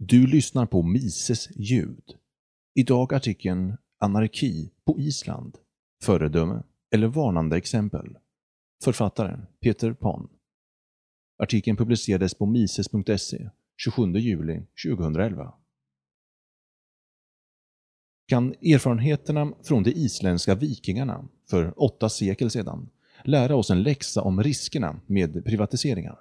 Du lyssnar på Mises ljud. Idag artikeln Anarki på Island. Föredöme eller varnande exempel. Författaren Peter Pan. Artikeln publicerades på mises.se 27 juli 2011. Kan erfarenheterna från de isländska vikingarna för åtta sekel sedan lära oss en läxa om riskerna med privatiseringar?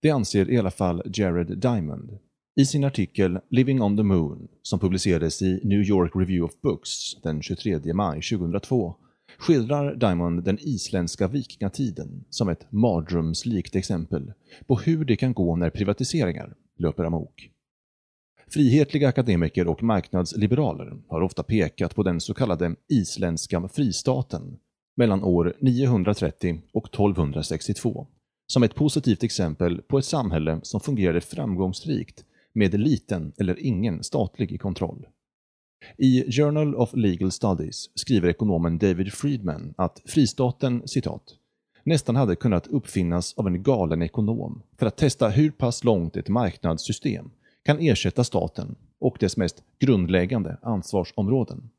Det anser i alla fall Jared Diamond, i sin artikel “Living on the Moon” som publicerades i New York Review of Books den 23 maj 2002 skildrar Diamond den isländska vikingatiden som ett mardrömslikt exempel på hur det kan gå när privatiseringar löper amok. Frihetliga akademiker och marknadsliberaler har ofta pekat på den så kallade isländska fristaten mellan år 930 och 1262 som ett positivt exempel på ett samhälle som fungerade framgångsrikt med liten eller ingen statlig kontroll. I Journal of Legal Studies skriver ekonomen David Friedman att fristaten citat, nästan hade kunnat uppfinnas av en galen ekonom för att testa hur pass långt ett marknadssystem kan ersätta staten och dess mest grundläggande ansvarsområden.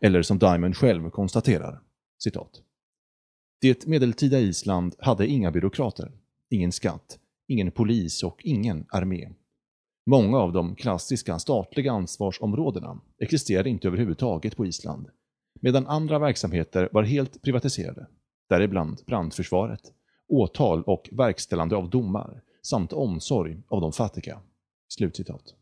Eller som Diamond själv konstaterar, citat. Det medeltida Island hade inga byråkrater, ingen skatt, ingen polis och ingen armé. Många av de klassiska statliga ansvarsområdena existerade inte överhuvudtaget på Island, medan andra verksamheter var helt privatiserade, däribland brandförsvaret, åtal och verkställande av domar samt omsorg av de fattiga. Slutcitat.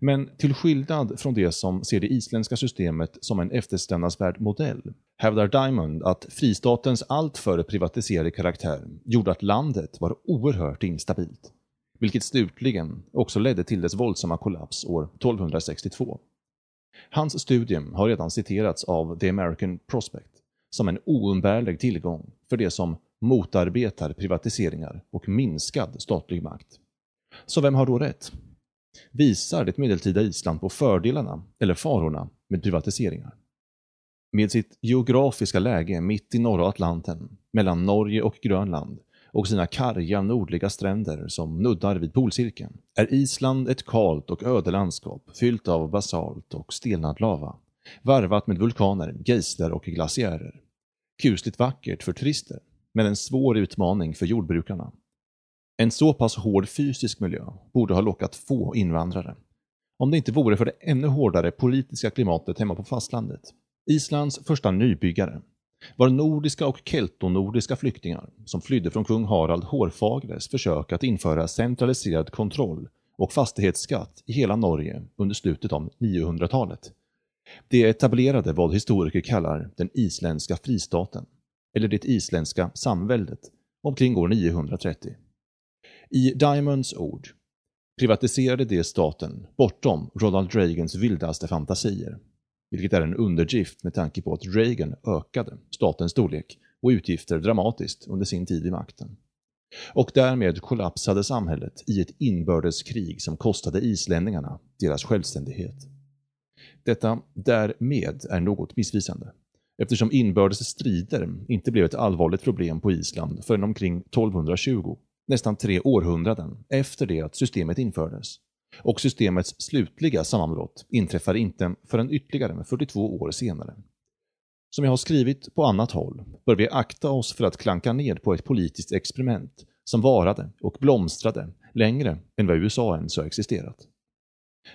Men till skillnad från det som ser det isländska systemet som en eftersträvansvärd modell hävdar Diamond att fristatens alltför privatiserade karaktär gjorde att landet var oerhört instabilt vilket slutligen också ledde till dess våldsamma kollaps år 1262. Hans studium har redan citerats av The American Prospect som en oumbärlig tillgång för det som motarbetar privatiseringar och minskad statlig makt. Så vem har då rätt? Visar det medeltida Island på fördelarna eller farorna med privatiseringar? Med sitt geografiska läge mitt i norra Atlanten, mellan Norge och Grönland, och sina karga nordliga stränder som nuddar vid polcirkeln är Island ett kalt och öde landskap fyllt av basalt och stelnad lava, varvat med vulkaner, geister och glaciärer. Kusligt vackert för turister, men en svår utmaning för jordbrukarna. En så pass hård fysisk miljö borde ha lockat få invandrare. Om det inte vore för det ännu hårdare politiska klimatet hemma på fastlandet. Islands första nybyggare, var nordiska och keltonordiska flyktingar som flydde från kung Harald Hårfagres försök att införa centraliserad kontroll och fastighetsskatt i hela Norge under slutet av 900-talet. Det etablerade vad historiker kallar den isländska fristaten, eller det isländska samväldet, omkring år 930. I Diamonds ord privatiserade det staten bortom Ronald Reagans vildaste fantasier vilket är en underdrift med tanke på att Reagan ökade statens storlek och utgifter dramatiskt under sin tid vid makten. Och därmed kollapsade samhället i ett inbördeskrig som kostade islänningarna deras självständighet. Detta därmed är något missvisande, eftersom inbördes strider inte blev ett allvarligt problem på Island förrän omkring 1220, nästan tre århundraden efter det att systemet infördes och systemets slutliga sammanbrott inträffade inte förrän ytterligare 42 år senare. Som jag har skrivit på annat håll bör vi akta oss för att klanka ned på ett politiskt experiment som varade och blomstrade längre än vad USA ens har existerat.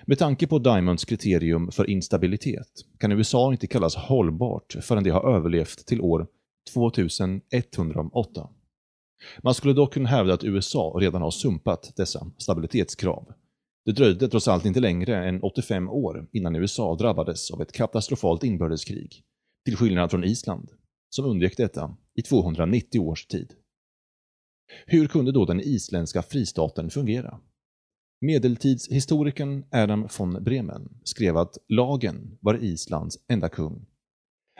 Med tanke på Diamonds kriterium för instabilitet kan USA inte kallas hållbart förrän det har överlevt till år 2108. Man skulle dock kunna hävda att USA redan har sumpat dessa stabilitetskrav det dröjde trots allt inte längre än 85 år innan USA drabbades av ett katastrofalt inbördeskrig, till skillnad från Island, som undgick detta i 290 års tid. Hur kunde då den isländska fristaten fungera? Medeltidshistorikern Adam von Bremen skrev att lagen var Islands enda kung.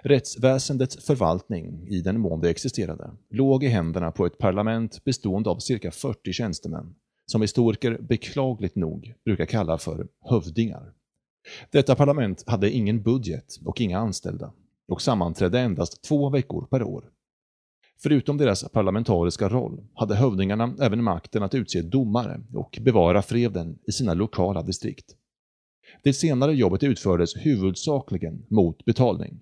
Rättsväsendets förvaltning, i den mån det existerade, låg i händerna på ett parlament bestående av cirka 40 tjänstemän som historiker beklagligt nog brukar kalla för hövdingar. Detta parlament hade ingen budget och inga anställda och sammanträdde endast två veckor per år. Förutom deras parlamentariska roll hade hövdingarna även makten att utse domare och bevara freden i sina lokala distrikt. Det senare jobbet utfördes huvudsakligen mot betalning.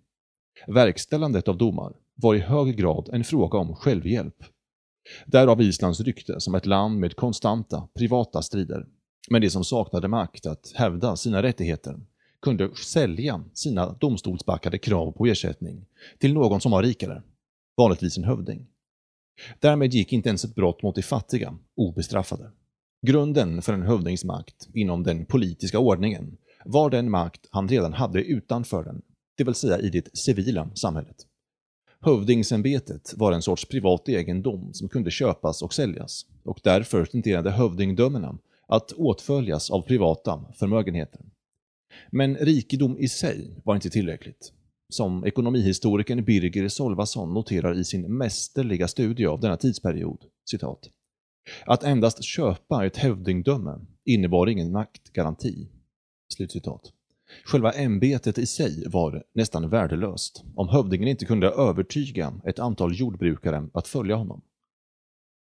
Verkställandet av domar var i hög grad en fråga om självhjälp. Därav Islands rykte som ett land med konstanta privata strider. Men de som saknade makt att hävda sina rättigheter kunde sälja sina domstolsbackade krav på ersättning till någon som var rikare, vanligtvis en hövding. Därmed gick inte ens ett brott mot de fattiga obestraffade. Grunden för en hövdingsmakt inom den politiska ordningen var den makt han redan hade utanför den, det vill säga i det civila samhället. Hövdingsämbetet var en sorts privat egendom som kunde köpas och säljas och därför tenderade hövdingdömena att åtföljas av privata förmögenheter. Men rikedom i sig var inte tillräckligt. Som ekonomihistorikern Birger Solvason noterar i sin mästerliga studie av denna tidsperiod, citat. Att endast köpa ett hövdingdöme innebar ingen maktgaranti. Slutcitat. Själva ämbetet i sig var nästan värdelöst om hövdingen inte kunde övertyga ett antal jordbrukare att följa honom.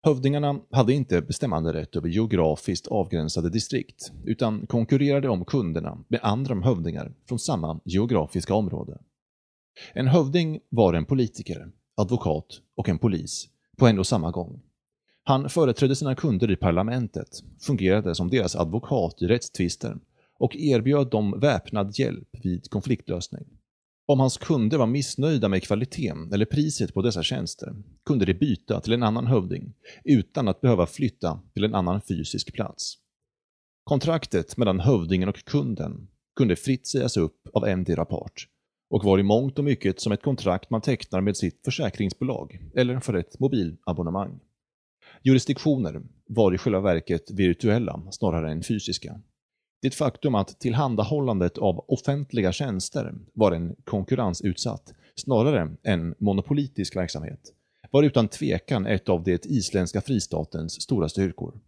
Hövdingarna hade inte bestämmanderätt över geografiskt avgränsade distrikt utan konkurrerade om kunderna med andra hövdingar från samma geografiska område. En hövding var en politiker, advokat och en polis på en och samma gång. Han företrädde sina kunder i parlamentet, fungerade som deras advokat i rättstvister och erbjöd dem väpnad hjälp vid konfliktlösning. Om hans kunder var missnöjda med kvaliteten eller priset på dessa tjänster kunde de byta till en annan hövding utan att behöva flytta till en annan fysisk plats. Kontraktet mellan hövdingen och kunden kunde fritt sägas upp av endera part och var i mångt och mycket som ett kontrakt man tecknar med sitt försäkringsbolag eller för ett mobilabonnemang. Jurisdiktioner var i själva verket virtuella snarare än fysiska. Det faktum att tillhandahållandet av offentliga tjänster var en konkurrensutsatt, snarare än monopolitisk verksamhet, var utan tvekan ett av det isländska fristatens stora styrkor.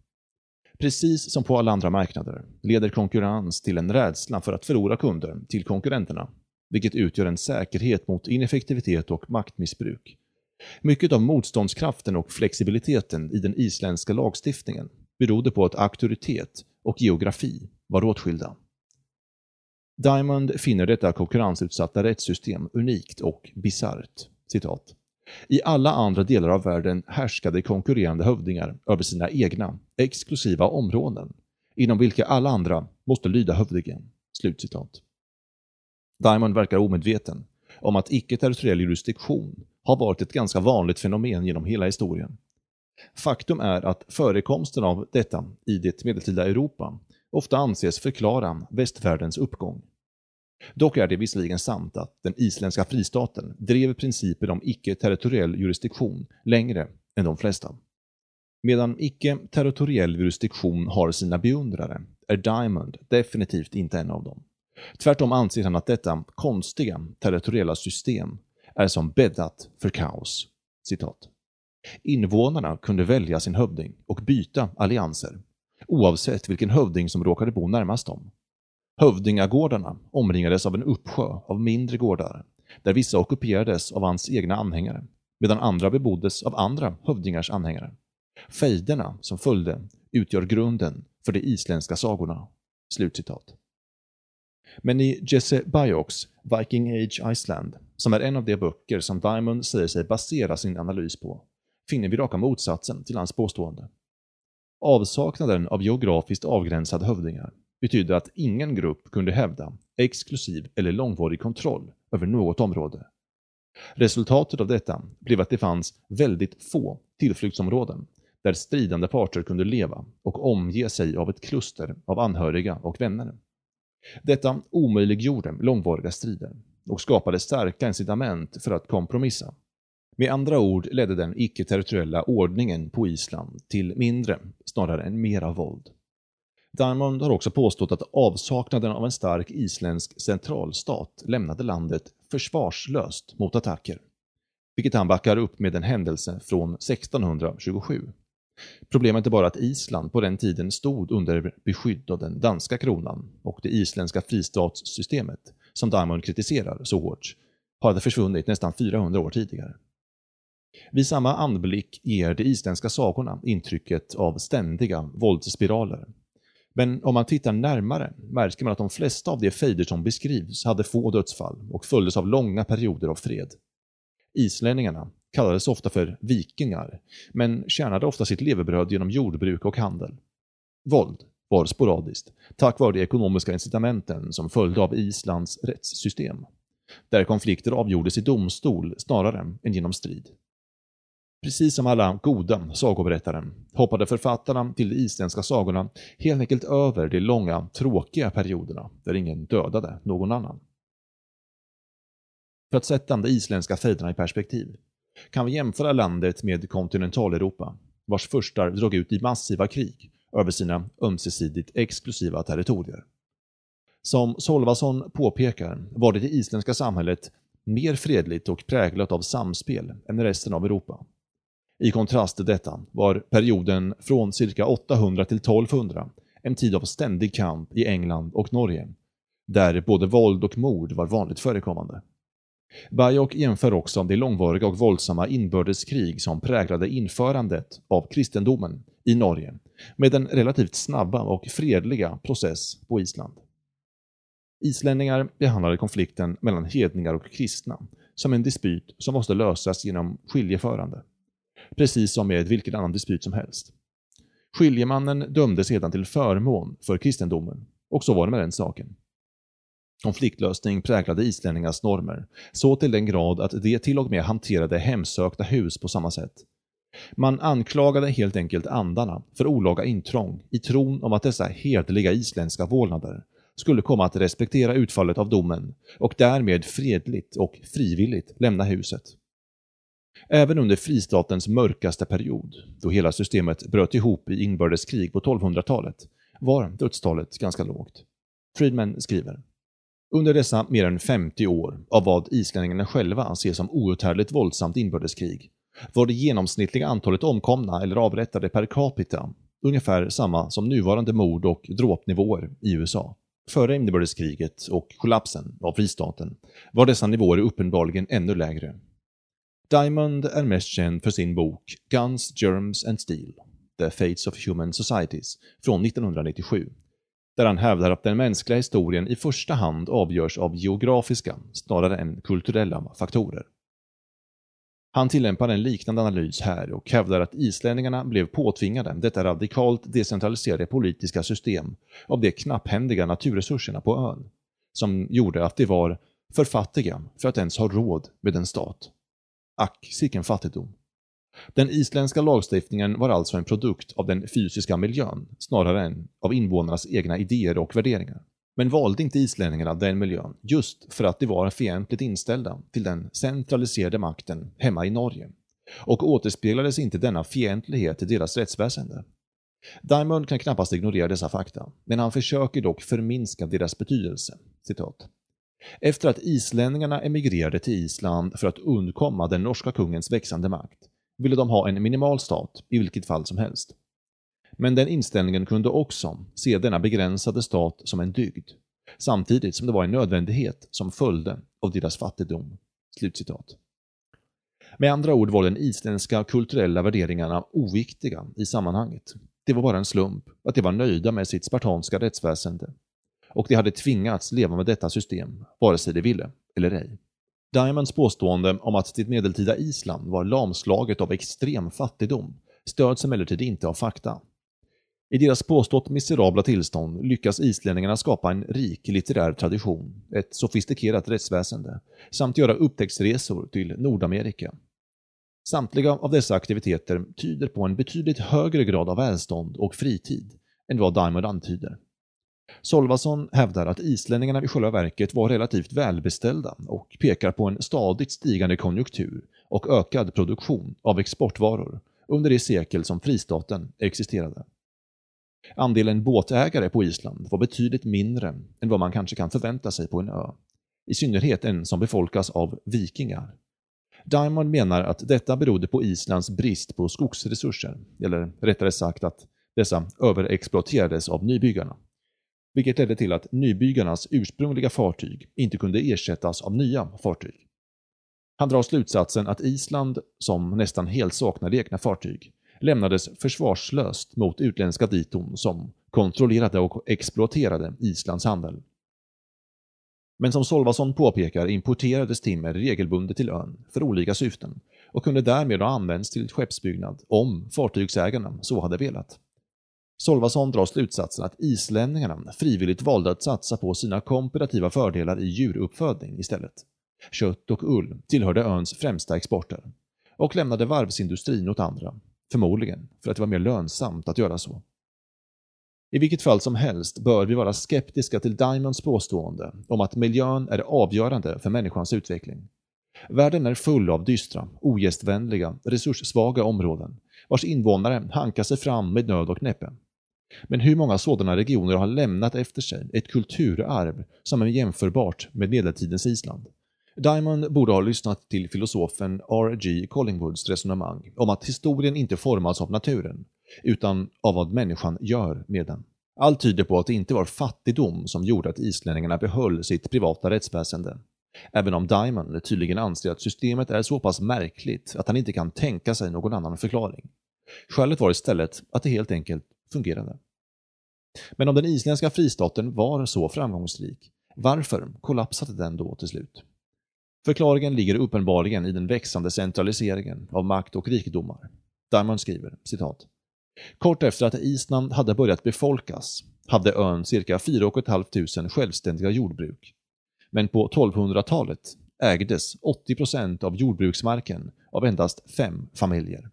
Precis som på alla andra marknader leder konkurrens till en rädsla för att förlora kunder till konkurrenterna, vilket utgör en säkerhet mot ineffektivitet och maktmissbruk. Mycket av motståndskraften och flexibiliteten i den isländska lagstiftningen berodde på att auktoritet och geografi var åtskilda. Diamond finner detta konkurrensutsatta rättssystem unikt och bisarrt. Citat. I alla andra delar av världen härskade konkurrerande hövdingar över sina egna, exklusiva områden, inom vilka alla andra måste lyda hövdingen. Slutcitat. Diamond verkar omedveten om att icke-territoriell jurisdiktion har varit ett ganska vanligt fenomen genom hela historien. Faktum är att förekomsten av detta i det medeltida Europa ofta anses förklara västvärldens uppgång. Dock är det visserligen sant att den isländska fristaten drev principen om icke-territoriell jurisdiktion längre än de flesta. Medan icke-territoriell jurisdiktion har sina beundrare är Diamond definitivt inte en av dem. Tvärtom anser han att detta konstiga territoriella system är som bäddat för kaos. Citat. Invånarna kunde välja sin hövding och byta allianser oavsett vilken hövding som råkade bo närmast dem. Hövdingagårdarna omringades av en uppsjö av mindre gårdar, där vissa ockuperades av hans egna anhängare, medan andra beboddes av andra hövdingars anhängare. Fejderna som följde utgör grunden för de isländska sagorna.” Slutcitat. Men i Jesse Byoks Viking Age Iceland, som är en av de böcker som Diamond säger sig basera sin analys på, finner vi raka motsatsen till hans påstående. Avsaknaden av geografiskt avgränsade hövdingar betydde att ingen grupp kunde hävda exklusiv eller långvarig kontroll över något område. Resultatet av detta blev att det fanns väldigt få tillflyktsområden där stridande parter kunde leva och omge sig av ett kluster av anhöriga och vänner. Detta omöjliggjorde långvariga strider och skapade starka incitament för att kompromissa. Med andra ord ledde den icke-territoriella ordningen på Island till mindre, snarare än mera våld. Diamond har också påstått att avsaknaden av en stark isländsk centralstat lämnade landet försvarslöst mot attacker, vilket han backar upp med en händelse från 1627. Problemet är bara att Island på den tiden stod under beskydd av den danska kronan och det isländska fristatssystemet, som Diamond kritiserar så hårt, hade försvunnit nästan 400 år tidigare. Vid samma anblick ger de isländska sagorna intrycket av ständiga våldsspiraler. Men om man tittar närmare märker man att de flesta av de fejder som beskrivs hade få dödsfall och följdes av långa perioder av fred. Islänningarna kallades ofta för vikingar, men tjänade ofta sitt levebröd genom jordbruk och handel. Våld var sporadiskt, tack vare de ekonomiska incitamenten som följde av Islands rättssystem, där konflikter avgjordes i domstol snarare än genom strid. Precis som alla goda sagoberättare hoppade författarna till de isländska sagorna helt enkelt över de långa, tråkiga perioderna där ingen dödade någon annan. För att sätta de isländska fejderna i perspektiv kan vi jämföra landet med kontinentaleuropa, vars förstar drog ut i massiva krig över sina ömsesidigt exklusiva territorier. Som Solvason påpekar var det, det isländska samhället mer fredligt och präglat av samspel än resten av Europa. I kontrast till detta var perioden från cirka 800 till 1200 en tid av ständig kamp i England och Norge, där både våld och mord var vanligt förekommande. Bajok jämför också det långvariga och våldsamma inbördeskrig som präglade införandet av kristendomen i Norge med den relativt snabba och fredliga process på Island. Islänningar behandlade konflikten mellan hedningar och kristna som en dispyt som måste lösas genom skiljeförande. Precis som med vilken annan dispyt som helst. Skiljemannen dömde sedan till förmån för kristendomen och så var det med den saken. Konfliktlösning präglade islänningars normer, så till den grad att de till och med hanterade hemsökta hus på samma sätt. Man anklagade helt enkelt andarna för olaga intrång i tron om att dessa hederliga isländska vålnader skulle komma att respektera utfallet av domen och därmed fredligt och frivilligt lämna huset. Även under fristatens mörkaste period, då hela systemet bröt ihop i inbördeskrig på 1200-talet, var dödstalet ganska lågt. Friedman skriver under dessa mer än 50 år av vad islänningarna själva ser som outhärdligt våldsamt inbördeskrig var det genomsnittliga antalet omkomna eller avrättade per capita ungefär samma som nuvarande mord och dråpnivåer i USA. Före inbördeskriget och kollapsen av fristaten var dessa nivåer uppenbarligen ännu lägre. Diamond är mest känd för sin bok Guns, Germs and Steel The Fates of Human Societies från 1997 där han hävdar att den mänskliga historien i första hand avgörs av geografiska snarare än kulturella faktorer. Han tillämpar en liknande analys här och hävdar att islänningarna blev påtvingade detta radikalt decentraliserade politiska system av de knapphändiga naturresurserna på ön, som gjorde att de var för fattiga för att ens ha råd med en stat. Ack, sicken fattigdom. Den isländska lagstiftningen var alltså en produkt av den fysiska miljön snarare än av invånarnas egna idéer och värderingar. Men valde inte islänningarna den miljön just för att de var fientligt inställda till den centraliserade makten hemma i Norge? Och återspeglades inte denna fientlighet i deras rättsväsende? Diamond kan knappast ignorera dessa fakta, men han försöker dock förminska deras betydelse. Citat. Efter att islänningarna emigrerade till Island för att undkomma den norska kungens växande makt ville de ha en minimal stat i vilket fall som helst. Men den inställningen kunde också se denna begränsade stat som en dygd, samtidigt som det var en nödvändighet som följde av deras fattigdom.” Slutcitat. Med andra ord var den isländska kulturella värderingarna oviktiga i sammanhanget. Det var bara en slump att de var nöjda med sitt spartanska rättsväsende och de hade tvingats leva med detta system, vare sig de ville eller ej. Diamonds påstående om att det medeltida Island var lamslaget av extrem fattigdom stöds emellertid inte av fakta. I deras påstått miserabla tillstånd lyckas islänningarna skapa en rik litterär tradition, ett sofistikerat rättsväsende, samt göra upptäcktsresor till Nordamerika. Samtliga av dessa aktiviteter tyder på en betydligt högre grad av välstånd och fritid än vad Diamond antyder. Solvason hävdar att islänningarna i själva verket var relativt välbeställda och pekar på en stadigt stigande konjunktur och ökad produktion av exportvaror under det sekel som fristaten existerade. Andelen båtägare på Island var betydligt mindre än vad man kanske kan förvänta sig på en ö, i synnerhet en som befolkas av vikingar. Diamond menar att detta berodde på Islands brist på skogsresurser, eller rättare sagt att dessa överexploaterades av nybyggarna vilket ledde till att nybyggarnas ursprungliga fartyg inte kunde ersättas av nya fartyg. Han drar slutsatsen att Island, som nästan helt saknade egna fartyg, lämnades försvarslöst mot utländska diton som kontrollerade och exploaterade Islands handel. Men som Solvason påpekar importerades timmer regelbundet till ön för olika syften och kunde därmed ha använts till skeppsbyggnad om fartygsägarna så hade velat. Solvason drar slutsatsen att islänningarna frivilligt valde att satsa på sina komparativa fördelar i djuruppfödning istället. Kött och ull tillhörde öns främsta exporter och lämnade varvsindustrin åt andra, förmodligen för att det var mer lönsamt att göra så. I vilket fall som helst bör vi vara skeptiska till Diamonds påstående om att miljön är avgörande för människans utveckling. Världen är full av dystra, ogästvänliga, resurssvaga områden vars invånare hankar sig fram med nöd och näppe. Men hur många sådana regioner har lämnat efter sig ett kulturarv som är jämförbart med medeltidens Island? Diamond borde ha lyssnat till filosofen R.G. Collingwoods resonemang om att historien inte formas av naturen, utan av vad människan gör med den. Allt tyder på att det inte var fattigdom som gjorde att islänningarna behöll sitt privata rättsväsende. Även om Diamond tydligen anser att systemet är så pass märkligt att han inte kan tänka sig någon annan förklaring. Skälet var istället att det helt enkelt fungerade. Men om den isländska fristaten var så framgångsrik, varför kollapsade den då till slut? Förklaringen ligger uppenbarligen i den växande centraliseringen av makt och rikedomar. Diamond skriver, citat. Kort efter att Island hade börjat befolkas hade ön cirka 4 500 självständiga jordbruk. Men på 1200-talet ägdes 80% av jordbruksmarken av endast fem familjer.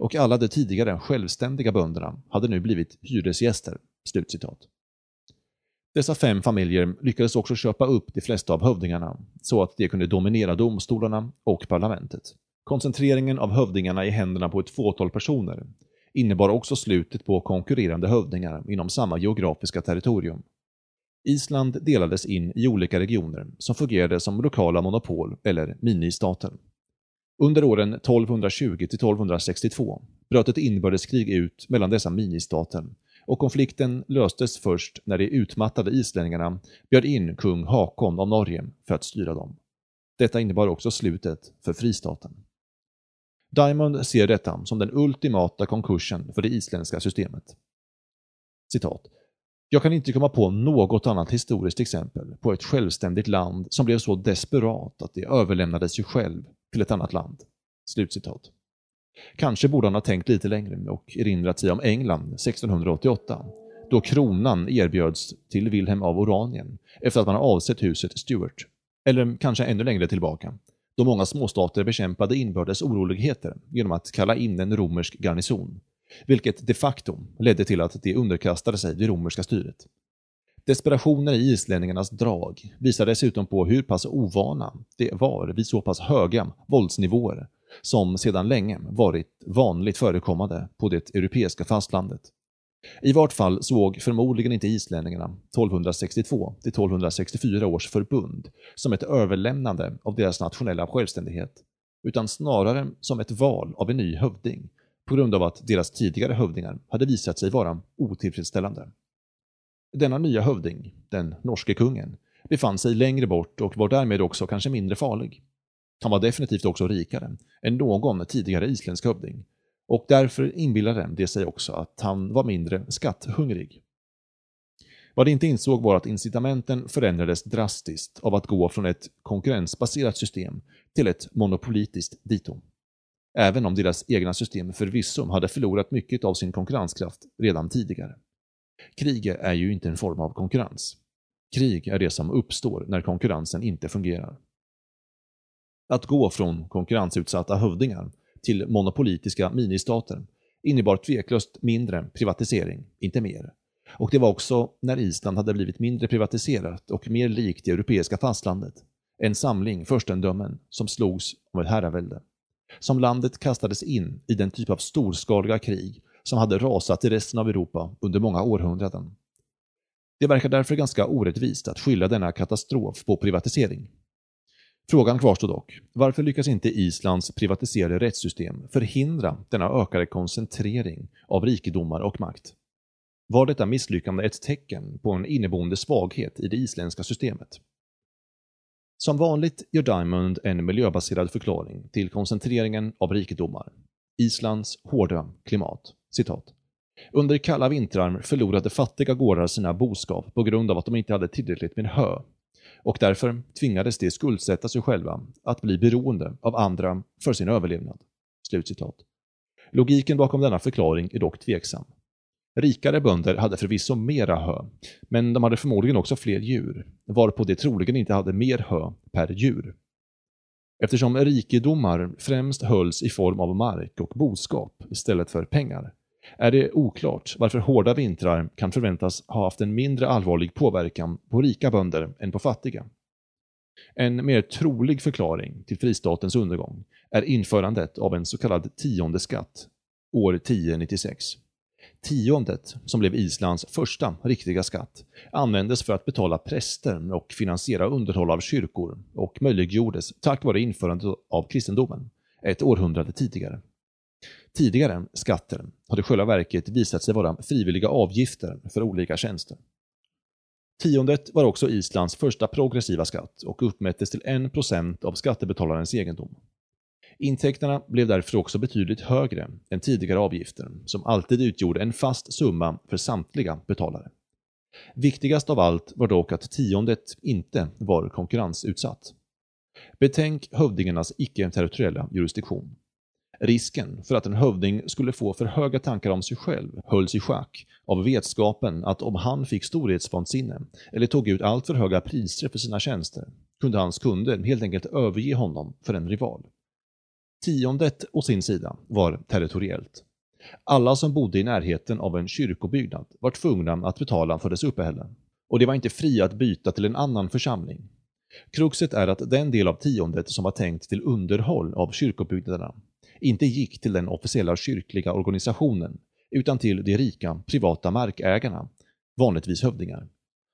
Och alla de tidigare självständiga bönderna hade nu blivit hyresgäster. Slutcitat. Dessa fem familjer lyckades också köpa upp de flesta av hövdingarna så att de kunde dominera domstolarna och parlamentet. Koncentreringen av hövdingarna i händerna på ett fåtal personer innebar också slutet på konkurrerande hövdingar inom samma geografiska territorium. Island delades in i olika regioner som fungerade som lokala monopol eller ministater. Under åren 1220-1262 bröt ett inbördeskrig ut mellan dessa ministater och konflikten löstes först när de utmattade islänningarna bjöd in kung Hakon av Norge för att styra dem. Detta innebar också slutet för fristaten. Diamond ser detta som den ultimata konkursen för det isländska systemet. Citat. Jag kan inte komma på något annat historiskt exempel på ett självständigt land som blev så desperat att det överlämnade sig själv till ett annat land. Slutcitat. Kanske borde han ha tänkt lite längre och erinrat sig om England 1688, då kronan erbjöds till Wilhelm av Oranien efter att man avsett huset Stuart. Eller kanske ännu längre tillbaka, då många småstater bekämpade inbördes oroligheter genom att kalla in en romersk garnison, vilket de facto ledde till att de underkastade sig det romerska styret. Desperationen i islänningarnas drag visar dessutom på hur pass ovana de var vid så pass höga våldsnivåer som sedan länge varit vanligt förekommande på det europeiska fastlandet. I vart fall såg förmodligen inte islänningarna 1262 till 1264 års förbund som ett överlämnande av deras nationella självständighet, utan snarare som ett val av en ny hövding på grund av att deras tidigare hövdingar hade visat sig vara otillfredsställande. Denna nya hövding, den norske kungen, befann sig längre bort och var därmed också kanske mindre farlig. Han var definitivt också rikare än någon tidigare isländsk hövding och därför inbillade det sig också att han var mindre skatthungrig. Vad de inte insåg var att incitamenten förändrades drastiskt av att gå från ett konkurrensbaserat system till ett monopolitiskt dito. Även om deras egna system förvisso hade förlorat mycket av sin konkurrenskraft redan tidigare. Krig är ju inte en form av konkurrens. Krig är det som uppstår när konkurrensen inte fungerar. Att gå från konkurrensutsatta hövdingar till monopolitiska ministater innebar tveklöst mindre privatisering, inte mer. Och det var också när Island hade blivit mindre privatiserat och mer likt det europeiska fastlandet. En samling furstendömen som slogs om ett herravälde. Som landet kastades in i den typ av storskaliga krig som hade rasat i resten av Europa under många århundraden. Det verkar därför ganska orättvist att skylla denna katastrof på privatisering. Frågan kvarstår dock. Varför lyckas inte Islands privatiserade rättssystem förhindra denna ökade koncentrering av rikedomar och makt? Var detta misslyckande ett tecken på en inneboende svaghet i det isländska systemet? Som vanligt gör Diamond en miljöbaserad förklaring till koncentreringen av rikedomar. Islands hårda klimat. Citat. Under kalla vintrar förlorade fattiga gårdar sina boskap på grund av att de inte hade tillräckligt med hö och därför tvingades de skuldsätta sig själva att bli beroende av andra för sin överlevnad. Slutcitat. Logiken bakom denna förklaring är dock tveksam. Rikare bönder hade förvisso mera hö, men de hade förmodligen också fler djur, varpå de troligen inte hade mer hö per djur. Eftersom rikedomar främst hölls i form av mark och boskap istället för pengar, är det oklart varför hårda vintrar kan förväntas ha haft en mindre allvarlig påverkan på rika bönder än på fattiga. En mer trolig förklaring till fristatens undergång är införandet av en så kallad tionde skatt år 1096. Tiondet, som blev Islands första riktiga skatt, användes för att betala präster och finansiera underhåll av kyrkor och möjliggjordes tack vare införandet av kristendomen, ett århundrade tidigare. Tidigare skatter hade själva verket visat sig vara frivilliga avgifter för olika tjänster. Tiondet var också Islands första progressiva skatt och uppmättes till 1% av skattebetalarens egendom. Intäkterna blev därför också betydligt högre än tidigare avgifter, som alltid utgjorde en fast summa för samtliga betalare. Viktigast av allt var dock att tiondet inte var konkurrensutsatt. Betänk hövdingarnas icke-territoriella jurisdiktion. Risken för att en hövding skulle få för höga tankar om sig själv hölls i schack av vetskapen att om han fick storhetsvansinne eller tog ut alltför höga priser för sina tjänster kunde hans kunder helt enkelt överge honom för en rival. Tiondet å sin sida var territoriellt. Alla som bodde i närheten av en kyrkobyggnad var tvungna att betala för dess uppehälle. Och det var inte fria att byta till en annan församling. Kruxet är att den del av tiondet som var tänkt till underhåll av kyrkobyggnaderna inte gick till den officiella kyrkliga organisationen utan till de rika privata markägarna, vanligtvis hövdingar,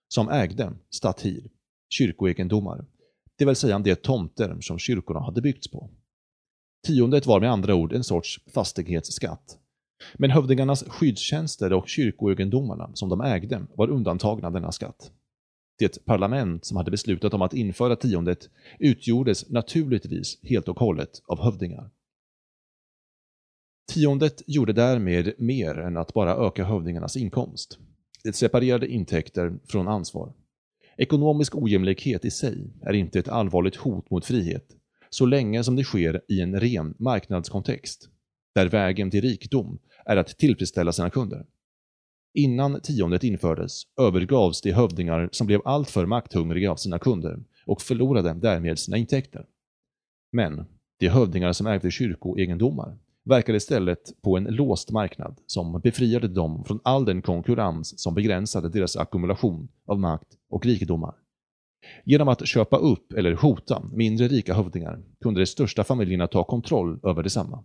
som ägde statir, kyrkoegendomar, det vill säga de tomter som kyrkorna hade byggts på. Tiondet var med andra ord en sorts fastighetsskatt. Men hövdingarnas skyddstjänster och kyrkoegendomarna som de ägde var undantagna denna skatt. Det parlament som hade beslutat om att införa tiondet utgjordes naturligtvis helt och hållet av hövdingar. Tiondet gjorde därmed mer än att bara öka hövdingarnas inkomst. Det separerade intäkter från ansvar. Ekonomisk ojämlikhet i sig är inte ett allvarligt hot mot frihet, så länge som det sker i en ren marknadskontext, där vägen till rikedom är att tillfredsställa sina kunder. Innan tiondet infördes övergavs de hövdingar som blev alltför makthungriga av sina kunder och förlorade därmed sina intäkter. Men de hövdingar som ägde kyrkoegendomar verkade istället på en låst marknad som befriade dem från all den konkurrens som begränsade deras ackumulation av makt och rikedomar. Genom att köpa upp eller hota mindre rika hövdingar kunde de största familjerna ta kontroll över detsamma.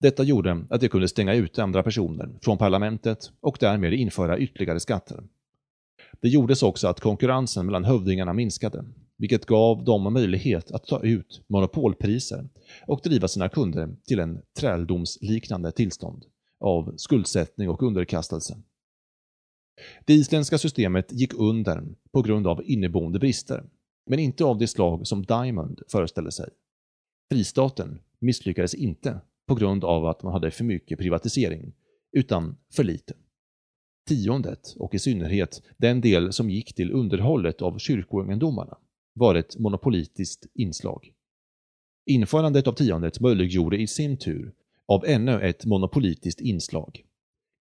Detta gjorde att de kunde stänga ute andra personer från parlamentet och därmed införa ytterligare skatter. Det gjordes också att konkurrensen mellan hövdingarna minskade, vilket gav dem möjlighet att ta ut monopolpriser och driva sina kunder till en träldomsliknande tillstånd av skuldsättning och underkastelse. Det isländska systemet gick under på grund av inneboende brister, men inte av det slag som Diamond föreställde sig. Fristaten misslyckades inte på grund av att man hade för mycket privatisering, utan för lite. Tiondet, och i synnerhet den del som gick till underhållet av kyrkoegendomarna, var ett monopolitiskt inslag. Införandet av tiondet möjliggjorde i sin tur av ännu ett monopolitiskt inslag.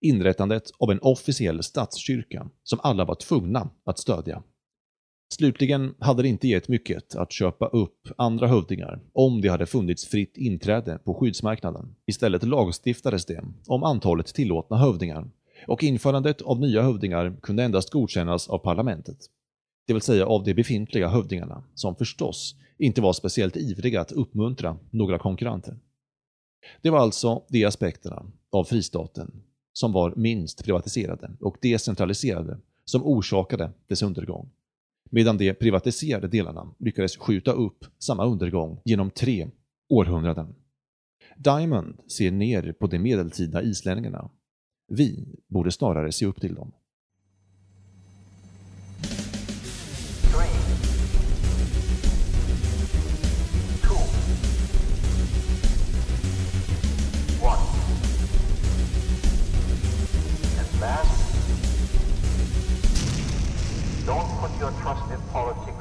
Inrättandet av en officiell statskyrka som alla var tvungna att stödja. Slutligen hade det inte gett mycket att köpa upp andra hövdingar om det hade funnits fritt inträde på skyddsmarknaden. Istället lagstiftades det om antalet tillåtna hövdingar och införandet av nya hövdingar kunde endast godkännas av parlamentet. Det vill säga av de befintliga hövdingarna, som förstås inte var speciellt ivriga att uppmuntra några konkurrenter. Det var alltså de aspekterna av fristaten som var minst privatiserade och decentraliserade som orsakade dess undergång. Medan de privatiserade delarna lyckades skjuta upp samma undergång genom tre århundraden. Diamond ser ner på de medeltida islänningarna. Vi borde snarare se upp till dem. Your trust in politics